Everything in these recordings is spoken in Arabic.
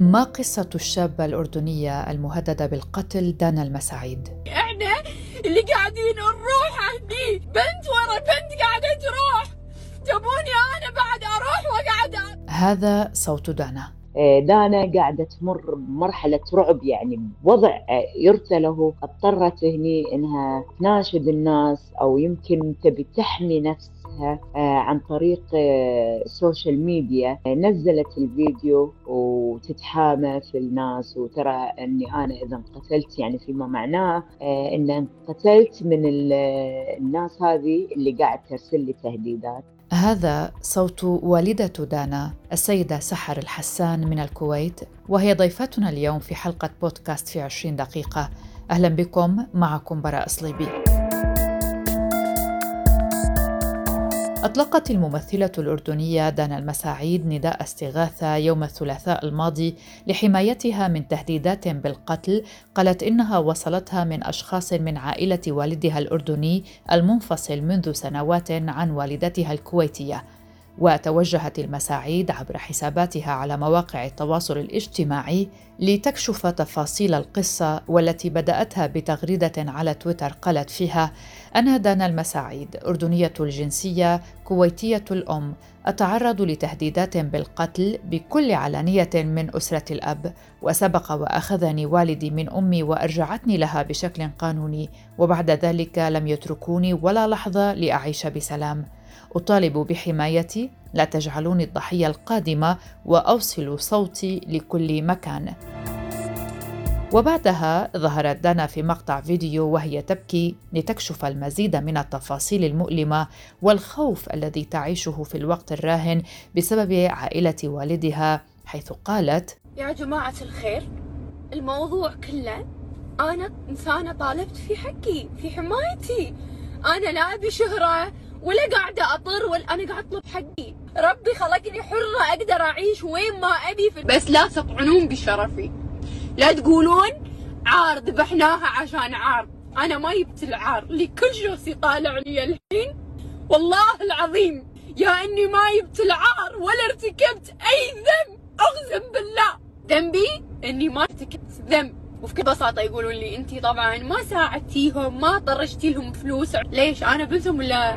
ما قصة الشابة الأردنية المهددة بالقتل دانا المساعيد؟ إحنا اللي قاعدين نروح هني بنت ورا بنت قاعدة تروح. تبوني أنا بعد أروح وقاعدة هذا صوت دانا. آه، دانا قاعدة تمر بمرحلة رعب يعني بوضع آه، يرثى له اضطرت هني إنها تناشد الناس أو يمكن تبي تحمي نفسها. آه، عن طريق ال social media نزلت الفيديو وتتحامى في الناس وترى أني أنا إذا انقتلت يعني فيما معناه ان انقتلت من الناس هذه اللي قاعد ترسل لي تهديدات. هذا صوت والدة دانا السيدة سحر الحسان من الكويت وهي ضيفتنا اليوم في حلقة بودكاست في عشرين دقيقة. أهلا بكم معكم براء صليبي. أطلقت الممثلة الأردنية دانا المساعيد نداء استغاثة يوم الثلاثاء الماضي لحمايتها من تهديدات بالقتل قالت إنها وصلتها من أشخاص من عائلة والدها الأردني المنفصل منذ سنوات عن والدتها الكويتية. وتوجهت المساعيد عبر حساباتها على مواقع التواصل الاجتماعي لتكشف تفاصيل القصة والتي بدأتها بتغريدة على تويتر قالت فيها: أنا دانا المساعيد أردنية الجنسية كويتية الأم أتعرض لتهديدات بالقتل بكل علانية من أسرة الأب وسبق وأخذني والدي من أمي وأرجعتني لها بشكل قانوني وبعد ذلك لم يتركوني ولا لحظة لأعيش بسلام. أطالب بحمايتي لا تجعلوني الضحية القادمة وأوصل صوتي لكل مكان. وبعدها ظهرت دانا في مقطع فيديو وهي تبكي لتكشف المزيد من التفاصيل المؤلمة والخوف الذي تعيشه في الوقت الراهن بسبب عائلة والدها حيث قالت يا جماعة الخير الموضوع كله أنا إنسانة طالبت في حقي في حمايتي. أنا لا أبي شهرة ولا قاعدة أطر ولا أنا قاعدة أطلب حقي. ربي خلقني حرة أقدر أعيش وين ما أبي في بس لا تطعنون بشرفي. لا تقولون عار ذبحناها عشان عار أنا ما جبت العار لكل شخص يطالعني الحين. والله العظيم. يا إني ما جبت العار ولا ارتكبت أي ذنب. أقسم بالله. ذنبي إني ما ارتكبت ذنب. وفي بساطة يقولون لي انت طبعا ما ساعدتيهم ما طرشتي لهم فلوس. ليش؟ أنا بنتهم ولا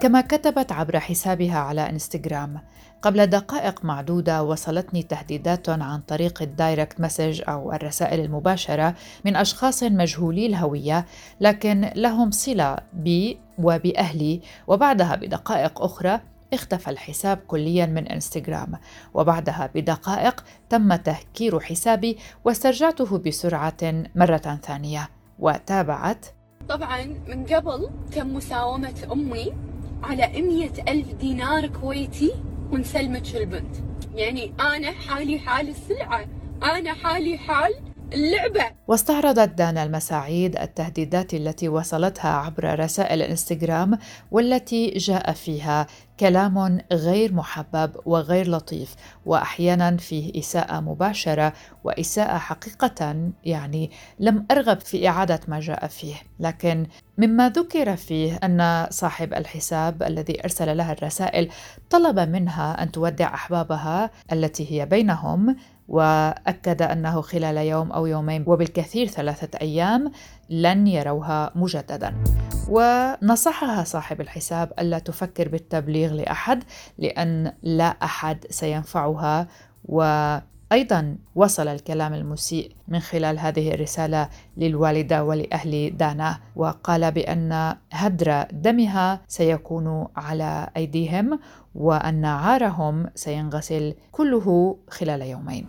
كما كتبت عبر حسابها على إنستغرام قبل دقائق معدودة وصلتني تهديدات عن طريق ال direct message أو الرسائل المباشرة من أشخاص مجهولي الهوية لكن لهم صلة بي وبأهلي وبعدها بدقائق أخرى اختفى الحساب كليا من إنستغرام وبعدها بدقائق تم تهكير حسابي واسترجعته بسرعة مرة ثانية وتابعت طبعا من قبل تم مساومة أمي على مية ألف دينار كويتي ونسلمت البنت يعني أنا حالي حال السلعة. أنا حالي حال اللعبة. واستعرضت دانا المساعيد التهديدات التي وصلتها عبر رسائل الانستغرام والتي جاء فيها كلام غير محبب وغير لطيف وأحيانا فيه إساءة مباشرة وإساءة حقيقة يعني لم أرغب في إعادة ما جاء فيه. لكن مما ذكر فيه أن صاحب الحساب الذي أرسل لها الرسائل طلب منها أن تودع أحبابها التي هي بينهم وأكد أنه خلال يوم أو يومين وبالكثير ثلاثة أيام لن يروها مجددا. ونصحها صاحب الحساب ألا تفكر بالتبليغ لأحد لأن لا أحد سينفعها وأيضا وصل الكلام المسيء من خلال هذه الرسالة للوالدة ولأهل دانا وقال بأن هدر دمها سيكون على أيديهم وأن عارهم سينغسل كله خلال يومين.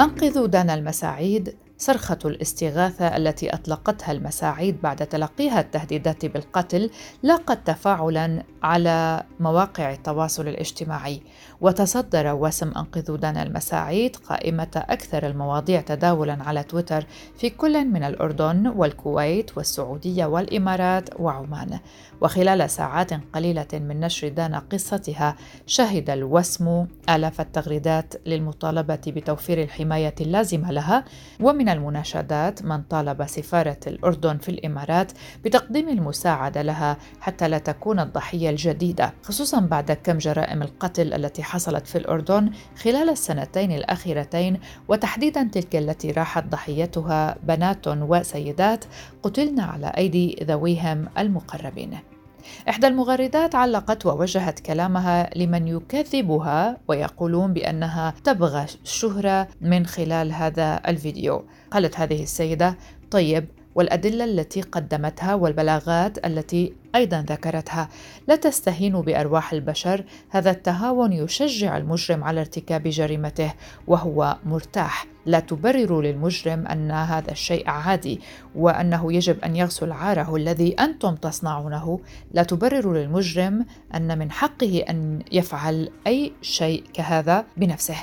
أنقذوا دانا المساعيد صرخة الاستغاثة التي أطلقتها المساعيد بعد تلقيها التهديدات بالقتل لاقت تفاعلا على مواقع التواصل الاجتماعي وتصدر وسم أنقذوا دانا المساعيد قائمة أكثر المواضيع تداولا على تويتر في كل من الأردن والكويت والسعودية والإمارات وعمان. وخلال ساعات قليلة من نشر دانا قصتها شهد الوسم آلاف التغريدات للمطالبة بتوفير الحماية اللازمة لها ومن المناشدات من طالب سفارة الأردن في الإمارات بتقديم المساعدة لها حتى لا تكون الضحية الجديدة خصوصا بعد كم جرائم القتل التي حصلت في الأردن خلال السنتين الأخيرتين وتحديدا تلك التي راحت ضحيتها بنات وسيدات قتلن على أيدي ذويهم المقربين. إحدى المغردات علقت ووجهت كلامها لمن يكذبها ويقولون بأنها تبغى الشهرة من خلال هذا الفيديو. قالت هذه السيدة طيب والأدلة التي قدمتها والبلاغات التي أيضا ذكرتها. لا تستهين بأرواح البشر. هذا التهاون يشجع المجرم على ارتكاب جريمته وهو مرتاح. لا تبرر للمجرم أن هذا الشيء عادي وأنه يجب أن يغسل عاره الذي أنتم تصنعونه. لا تبرر للمجرم أن من حقه أن يفعل أي شيء كهذا بنفسه.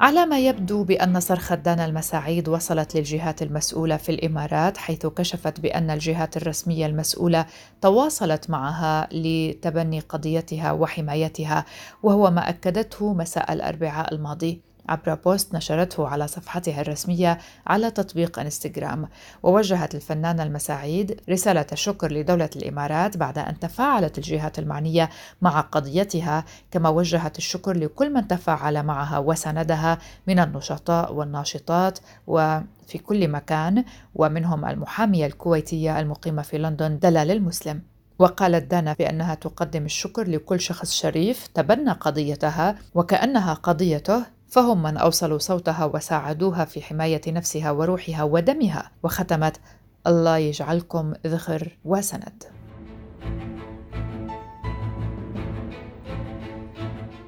على ما يبدو بأن صرخة دانا المساعيد وصلت للجهات المسؤولة في الإمارات حيث كشفت بأن الجهات الرسمية المسؤولة تواصلت معها لتبني قضيتها وحمايتها وهو ما أكدته مساء الأربعاء الماضي. عبر بوست نشرته على صفحتها الرسمية على تطبيق انستغرام. ووجهت الفنانة المساعيد رسالة شكر لدولة الإمارات بعد أن تفاعلت الجهات المعنية مع قضيتها كما وجهت الشكر لكل من تفاعل معها وساندها من النشطاء والناشطات و في كل مكان ومنهم المحامية الكويتية المقيمة في لندن دلال المسلم. وقالت دانا بأنها تقدم الشكر لكل شخص شريف تبنى قضيتها وكأنها قضيته فهم من أوصلوا صوتها وساعدوها في حماية نفسها وروحها ودمها وختمت الله يجعلكم ذخر وسند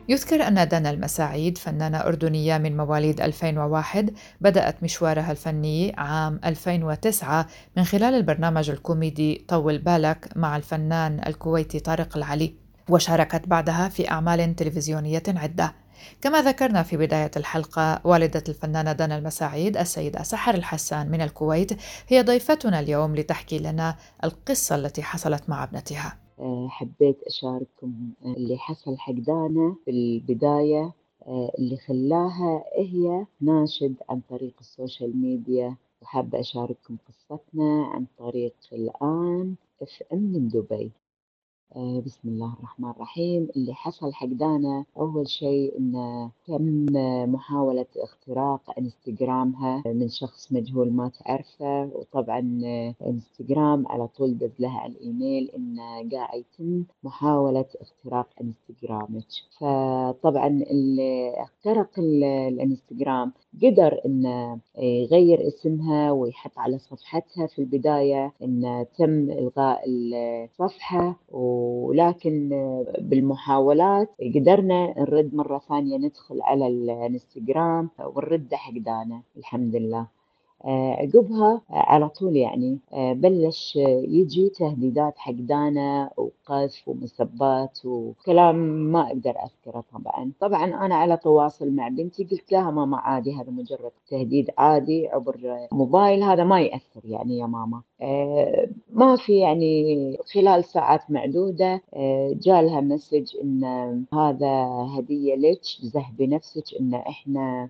يذكر أن دانا المساعيد فنانة أردنية من مواليد 2001 بدأت مشوارها الفني عام 2009 من خلال البرنامج الكوميدي طول بالك مع الفنان الكويتي طارق العلي وشاركت بعدها في أعمال تلفزيونية عدة. كما ذكرنا في بداية الحلقة والدة الفنانة دانا المساعيد السيدة سحر الحسان من الكويت هي ضيفتنا اليوم لتحكي لنا القصة التي حصلت مع ابنتها. آه، حبيت أشارككم آه، اللي حصل حق دانا في البداية آه، اللي خلاها هي ناشد عن طريق ال social media. وحابة أشارككم قصتنا عن طريق الآن FM من دبي. بسم الله الرحمن الرحيم. اللي حصل حق دانا أول شيء إنه تم محاولة اختراق إنستغرامها من شخص مجهول ما تعرفه. وطبعا إنستغرام على طول دز لها الإيميل إنه قاعد يتم محاولة اختراق إنستغرامك. فطبعا اللي اخترق الإنستغرام قدر إنه يغير اسمها ويحط على صفحتها في البداية إنه تم إلغاء الصفحة. و ولكن بالمحاولات قدرنا نرد مرة ثانية ندخل على الانستغرام ونرد حق دانا الحمد لله. عقبها على طول يعني آه، بلش يجي تهديدات حق دانا وقذف ومسبات وكلام ما أقدر أذكره طبعا. طبعا أنا على تواصل مع بنتي قلت لها ماما عادي هذا مجرد تهديد عادي عبر موبايل هذا ما يأثر يعني يا ماما. آه، ما في يعني خلال ساعات معدودة جالها مسج إن هذا هدية لك زه بنفسك إن إحنا آه،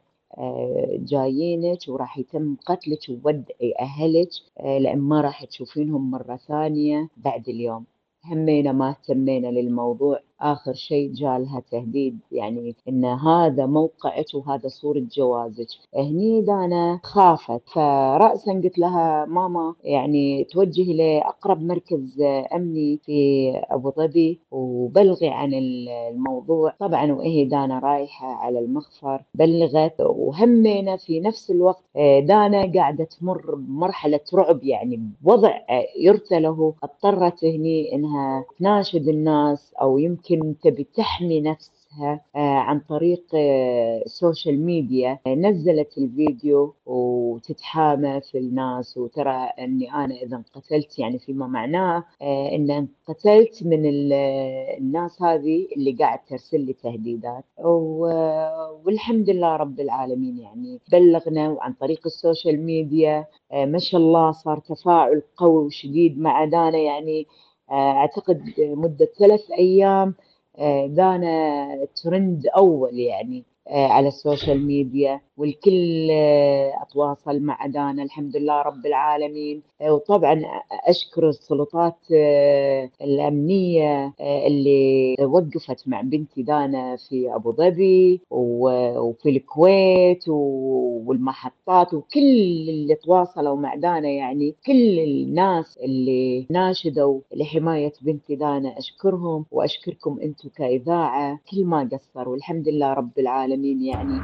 جايينك وراح يتم قتلك وودع أهلك آه، لأن ما راح تشوفينهم مرة ثانية بعد اليوم. همينا ما اهتمينا للموضوع. آخر شيء جالها تهديد يعني إن هذا موقعك وهذا صورة جوازك. هني دانا خافت فرأسا قلت لها ماما يعني توجهي لأقرب مركز أمني في أبو ظبي وبلغي عن الموضوع. طبعا وهي دانا رايحة على المخفر بلغت وهمينا في نفس الوقت. دانا قاعدة تمر بمرحلة رعب يعني بوضع يرثى له. اضطرت هني إنها تناشد الناس أو يمكن يمكن تبي تحمي نفسها آه، عن طريق ال social آه، ميديا نزلت الفيديو وتتحامى في الناس وترى إني أنا إذا قتلت يعني فيما معناه آه، ان قتلت من الناس هذه اللي قاعد ترسل لي تهديدات. والحمد لله رب العالمين يعني بلغنا وعن طريق ال social media ما شاء الله صار تفاعل قوي وشديد مع دانا يعني أعتقد مدة ثلاث أيام دانا ترند أول يعني على ال social media. والكل أتواصل مع دانا الحمد لله رب العالمين. وطبعا أشكر السلطات الأمنية اللي وقفت مع بنتي دانا في أبو ظبي وفي الكويت والمحطات وكل اللي تواصلوا مع دانا يعني كل الناس اللي ناشدوا لحماية بنتي دانا أشكرهم وأشكركم أنتم كإذاعة. كل ما قصر والحمد لله رب العالمين يعني.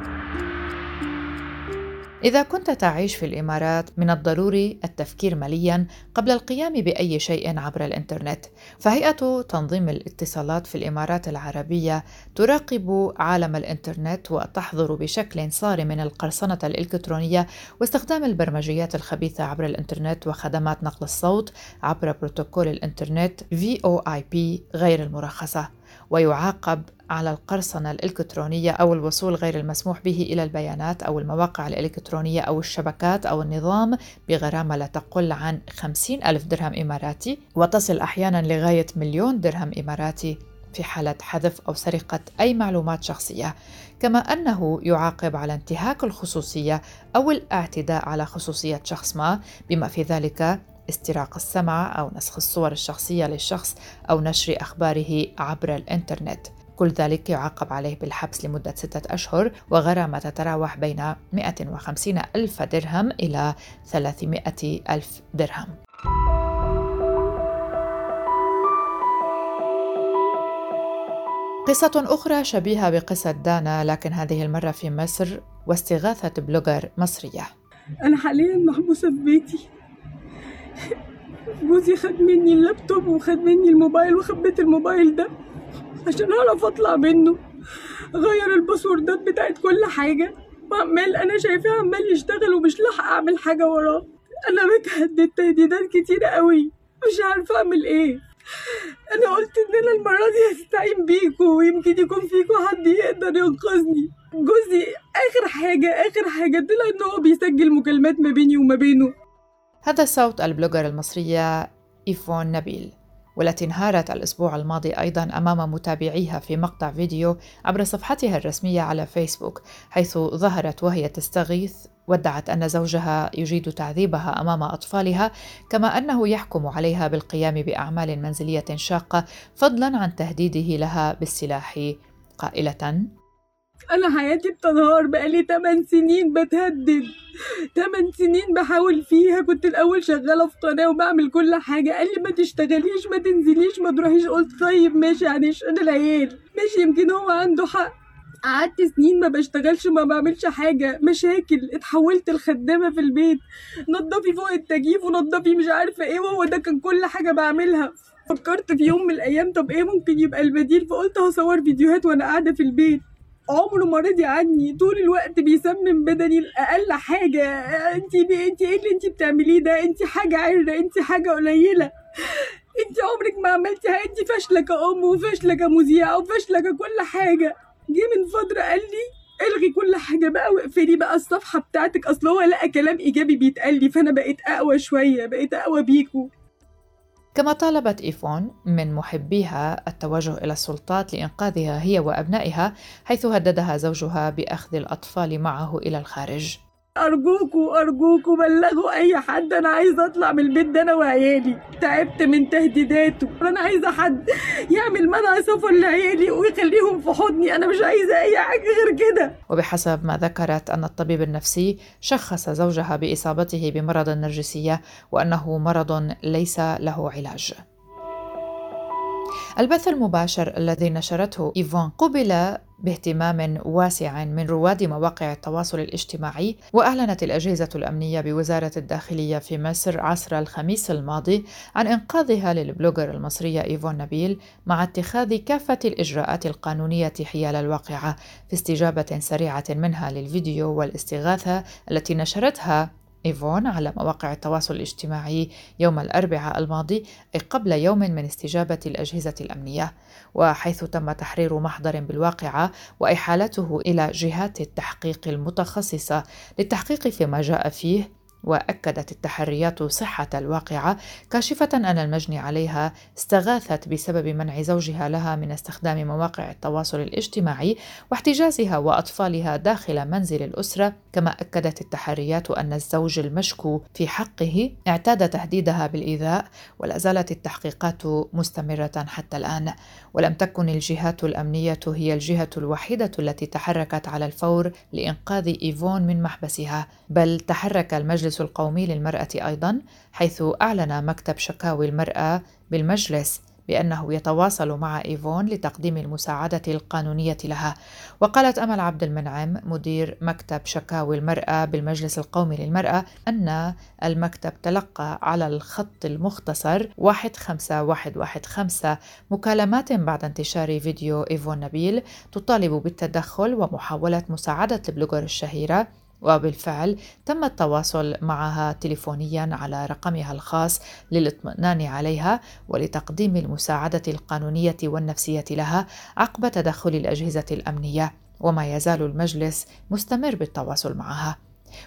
إذا كنت تعيش في الإمارات من الضروري التفكير مليا قبل القيام بأي شيء عبر الإنترنت، فهيئة تنظيم الاتصالات في الإمارات العربية تراقب عالم الإنترنت وتحظر بشكل صارم من القرصنة الإلكترونية واستخدام البرمجيات الخبيثة عبر الإنترنت وخدمات نقل الصوت عبر بروتوكول الإنترنت VoIP غير المرخصة. ويعاقب على القرصنة الإلكترونية أو الوصول غير المسموح به إلى البيانات أو المواقع الإلكترونية أو الشبكات أو النظام بغرامة لا تقل عن 50 ألف درهم إماراتي وتصل أحيانا لغاية مليون درهم إماراتي في حالة حذف أو سرقة أي معلومات شخصية، كما أنه يعاقب على انتهاك الخصوصية أو الاعتداء على خصوصية شخص ما، بما في ذلك استراق السمع أو نسخ الصور الشخصية للشخص أو نشر أخباره عبر الإنترنت. كل ذلك يعاقب عليه بالحبس لمدة ستة أشهر وغرامة تتراوح بين 150 ألف درهم إلى 300 ألف درهم. قصة أخرى شبيهة بقصة دانا لكن هذه المرة في مصر واستغاثة blogger مصرية. أنا حاليا محبوسة في بيتي. جوزي خد مني اللابتوب وخد مني الموبايل وخبيت الموبايل ده عشان أعرف أطلع منه. غير الباسوردات بتاعت كل حاجة وعمال أنا شايفاه عمال يشتغل ومش لاحقه أعمل حاجة وراه. أنا بتهدد تهديدات كتيرة قوي مش عارفة أعمل إيه. أنا قلت إن أنا المرة دي هستعين بيكوا ويمكن يكون فيكوا حد يقدر ينقذني. جوزي آخر حاجة آخر حاجة طلع إن هو بيسجل مكالمات ما بيني وما بينه. هذا صوت ال blogger المصرية إيفون نبيل والتي انهارت الأسبوع الماضي أيضا أمام متابعيها في مقطع فيديو عبر صفحتها الرسمية على فيسبوك حيث ظهرت وهي تستغيث وادعت أن زوجها يجيد تعذيبها أمام أطفالها كما أنه يحكم عليها بالقيام بأعمال منزلية شاقة فضلا عن تهديده لها بالسلاح قائلة أنا حياتي بتنهار بقالي 8 سنين بتهدد. 8 سنين بحاول فيها. كنت الأول شغالة في قناة وبعمل كل حاجة. قال لي ما تشتغليش ما تنزليش ما تروحيش. قلت طيب ماشي يعني أنا العيال. ماشي يمكن هو عنده حق. قعدت سنين ما بشتغلش وما بعملش حاجة. مشاكل اتحولت الخدامة في البيت. نضفي فوق التكييف ونضفي مش عارفة إيه وهو ده كان كل حاجة بعملها. فكرت في يوم من الأيام طب إيه ممكن يبقى البديل؟ فقلت هصور فيديوهات وأنا قاعدة في البيت. عمره ما رضي عني. طول الوقت بيسمم بدني أقل حاجة. انت انت إيه اللي انت بتعمليه ده؟ انت حاجة عرة انت حاجة قليلة. انت عمرك ما عملتي حاجة انت فاشله كأم وفاشله كمذيعه وفاشله ككل حاجة. جه من فترة قال لي الغي كل حاجة بقى واقفلي بقى الصفحة بتاعتك. أصل هو لقى كلام إيجابي بيتقال لي فأنا بقيت أقوى شوية بقيت أقوى بيكو. كما طالبت إيفون من محبيها التوجه إلى السلطات لإنقاذها هي وأبنائها حيث هددها زوجها بأخذ الأطفال معه إلى الخارج. أرجوكوا أرجوكوا بلغوا أي حد. أنا عايزة أطلع من البيت ده أنا وعيالي. تعبت من تهديداته. أنا عايزة حد يعمل منع سفر لعيالي ويخليهم في حضني. أنا مش عايزة أي حاجة غير كده. وبحسب ما ذكرت أن الطبيب النفسي شخص زوجها بإصابته بمرض النرجسية وأنه مرض ليس له علاج. البث المباشر الذي نشرته إيفون قبل باهتمام واسع من رواد مواقع التواصل الاجتماعي وأعلنت الأجهزة الأمنية بوزارة الداخلية في مصر عصر الخميس الماضي عن إنقاذها للبلوجر المصريه إيفون نبيل مع اتخاذ كافة الإجراءات القانونية حيال الواقعة في استجابة سريعة منها للفيديو والاستغاثة التي نشرتها إيفون على مواقع التواصل الاجتماعي يوم الأربعاء الماضي أي قبل يوم من استجابة الأجهزة الأمنية وحيث تم تحرير محضر بالواقعة وإحالته إلى جهات التحقيق المتخصصة للتحقيق فيما جاء فيه وأكدت التحريات صحة الواقعة كاشفة أن المجني عليها استغاثت بسبب منع زوجها لها من استخدام مواقع التواصل الاجتماعي واحتجازها وأطفالها داخل منزل الأسرة. كما أكدت التحريات أن الزوج المشكو في حقه اعتاد تهديدها بالإيذاء ولا زالت التحقيقات مستمرة حتى الآن. ولم تكن الجهات الأمنية هي الجهة الوحيدة التي تحركت على الفور لإنقاذ إيفون من محبسها بل تحرك المجلس القومي للمرأة أيضا حيث أعلن مكتب شكاوي المرأة بالمجلس بأنه يتواصل مع إيفون لتقديم المساعدة القانونية لها. وقالت أمل عبد المنعم مدير مكتب شكاوي المرأة بالمجلس القومي للمرأة أن المكتب تلقى على الخط المختصر 15115 مكالمات بعد انتشار فيديو إيفون نبيل تطالب بالتدخل ومحاولة مساعدة البلوجر الشهيرة. وبالفعل تم التواصل معها تليفونيا على رقمها الخاص للاطمئنان عليها ولتقديم المساعدة القانونية والنفسية لها عقب تدخل الأجهزة الأمنية وما يزال المجلس مستمر بالتواصل معها.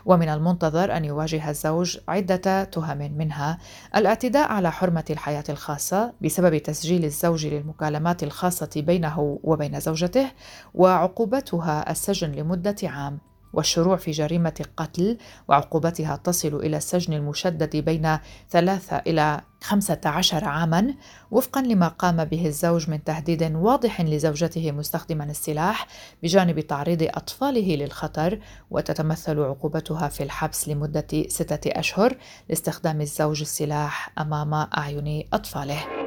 ومن المنتظر أن يواجه الزوج عدة تهم منها الاعتداء على حرمة الحياة الخاصة بسبب تسجيل الزوج للمكالمات الخاصة بينه وبين زوجته وعقوبتها السجن لمدة عام. والشروع في جريمة قتل وعقوبتها تصل إلى السجن المشدد بين ثلاثة إلى خمسة عشر عاما وفقا لما قام به الزوج من تهديد واضح لزوجته مستخدما السلاح بجانب تعريض أطفاله للخطر وتتمثل عقوبتها في الحبس لمدة ستة أشهر لاستخدام الزوج السلاح أمام أعين أطفاله.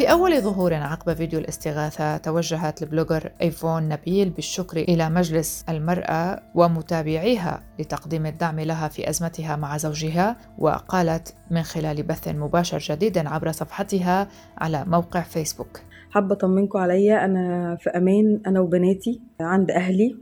في أول ظهور عقب فيديو الاستغاثة توجهت البلوجر إيفون نبيل بالشكر إلى مجلس المرأة ومتابعيها لتقديم الدعم لها في أزمتها مع زوجها وقالت من خلال بث مباشر جديد عبر صفحتها على موقع فيسبوك. حابة أطمنكم عليا أنا في أمان أنا وبناتي عند أهلي.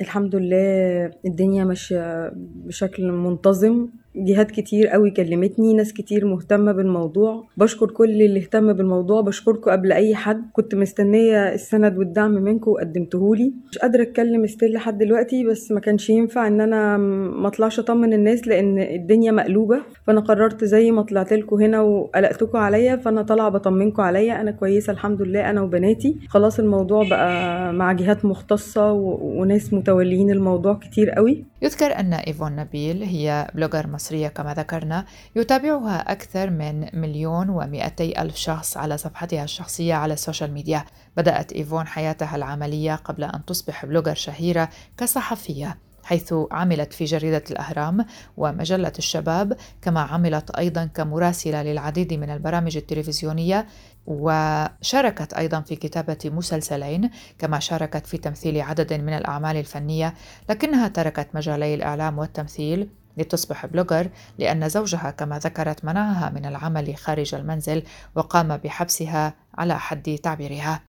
الحمد لله الدنيا ماشية بشكل منتظم. جهات كتير قوي كلمتني ناس كتير مهتمة بالموضوع. بشكر كل اللي اهتم بالموضوع بشكركم قبل أي حد. كنت مستنية السند والدعم منكم وقدمتهولي. مش قادرة أتكلم still لحد دلوقتي بس ما كانش ينفع إن أنا ما أطلعش أطمن الناس لأن الدنيا مقلوبة. فأنا قررت زي ما طلعت لكم هنا وقلقتكم عليا فأنا طالعة بطمنكم عليا. أنا كويسة الحمد لله أنا وبناتي. خلاص الموضوع بقى مع جهات مختصة وناس متوليين الموضوع كتير قوي. يذكر أن إيفون نبيل هي بلوجر المصرية كما ذكرنا يتابعها أكثر من مليون ومئتي ألف شخص على صفحتها الشخصية على السوشيال ميديا. بدأت إيفون حياتها العملية قبل أن تصبح بلوجر شهيرة كصحفية حيث عملت في جريدة الأهرام ومجلة الشباب كما عملت أيضا كمراسلة للعديد من البرامج التلفزيونية وشاركت أيضا في كتابة مسلسلين كما شاركت في تمثيل عدد من الأعمال الفنية لكنها تركت مجالي الإعلام والتمثيل. لتصبح بلوجر لأن زوجها كما ذكرت منعها من العمل خارج المنزل وقام بحبسها على حد تعبيرها.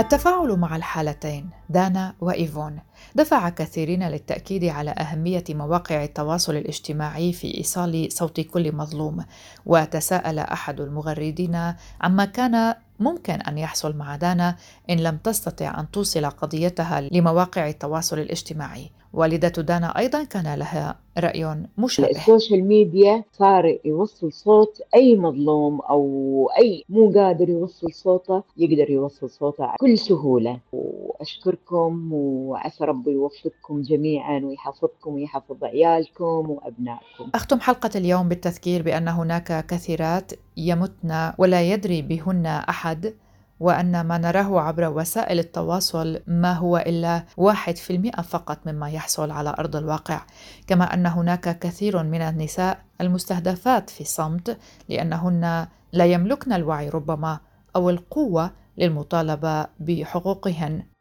التفاعل مع الحالتين دانا وإيفون دفع كثيرين للتأكيد على أهمية مواقع التواصل الاجتماعي في إيصال صوت كل مظلوم وتساءل أحد المغردين عما كان ممكن أن يحصل مع دانا إن لم تستطع أن توصل قضيتها لمواقع التواصل الاجتماعي. والدة دانا أيضا كان لها رأي مشابه. السوشيال ميديا صار يوصل صوت أي مظلوم أو أي مو قادر يوصل صوته يقدر يوصل صوته بكل سهولة. وأشكركم وعسى ربي يوفقكم جميعا ويحفظكم ويحفظ عيالكم وأبنائكم. أختم حلقة اليوم بالتذكير بأن هناك كثيرات يمتن ولا يدري بهن أحد وأن ما نراه عبر وسائل التواصل ما هو إلا واحد في المئة فقط مما يحصل على أرض الواقع. كما أن هناك كثير من النساء المستهدفات في صمت لأنهن لا يملكن الوعي ربما أو القوة للمطالبة بحقوقهن.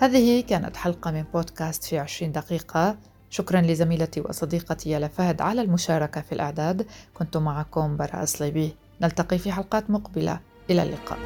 هذه كانت حلقة من بودكاست في عشرين دقيقة. شكرا لزميلتي وصديقتي يالا فهد على المشاركة في الإعداد. كنت معكم براء صليبي نلتقي في حلقات مقبلة. إلى اللقاء.